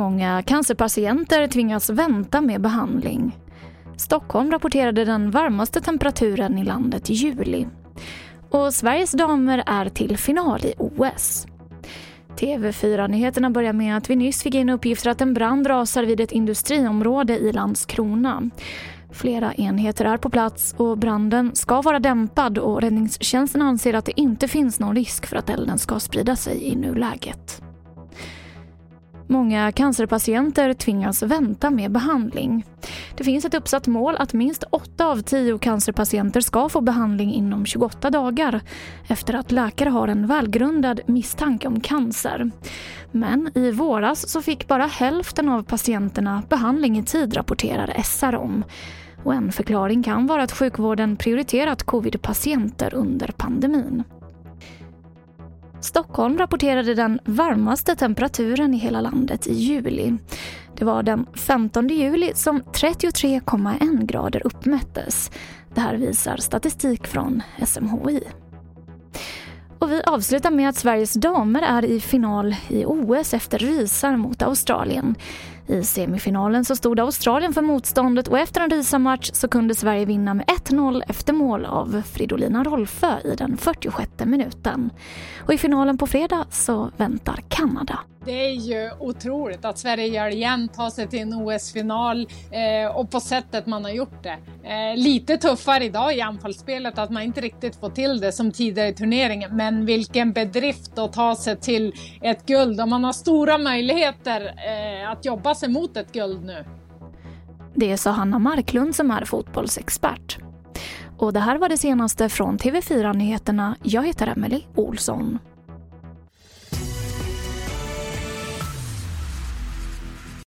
Många cancerpatienter tvingas vänta med behandling. Stockholm rapporterade den varmaste temperaturen i landet i juli. Och Sveriges damer är till final i OS. TV4-nyheterna börjar med att vi nyss fick in uppgifter att en brand rasar vid ett industriområde i Landskrona. Flera enheter är på plats och branden ska vara dämpad och räddningstjänsten anser att det inte finns någon risk för att elden ska sprida sig i nuläget. Många cancerpatienter tvingas vänta med behandling. Det finns ett uppsatt mål att minst 8 av 10 cancerpatienter ska få behandling inom 28 dagar efter att läkare har en välgrundad misstanke om cancer. Men i våras så fick bara hälften av patienterna behandling i tid, rapporterar SR om. Och en förklaring kan vara att sjukvården prioriterat covid-patienter under pandemin. Stockholm rapporterade den varmaste temperaturen i hela landet i juli. Det var den 15 juli som 33,1 grader uppmättes. Det här visar statistik från SMHI. Vi avslutar med att Sveriges damer är i final i OS efter rysar mot Australien. I semifinalen så stod Australien för motståndet och efter en rysarmatch så kunde Sverige vinna med 1-0 efter mål av Fridolina Rolfö i den 46 minuten. Och i finalen på fredag så väntar Kanada. Det är ju otroligt att Sverige gör det igen, tar sig till en OS-final eh, och på sättet man har gjort det. Eh, lite tuffare idag i anfallsspelet att man inte riktigt får till det som tidigare i turneringen, men vilken bedrift att ta sig till ett guld och man har stora möjligheter eh, att jobba sig mot ett guld nu. Det sa Hanna Marklund som är fotbollsexpert. Och det här var det senaste från TV4 Nyheterna. Jag heter Emelie Olsson.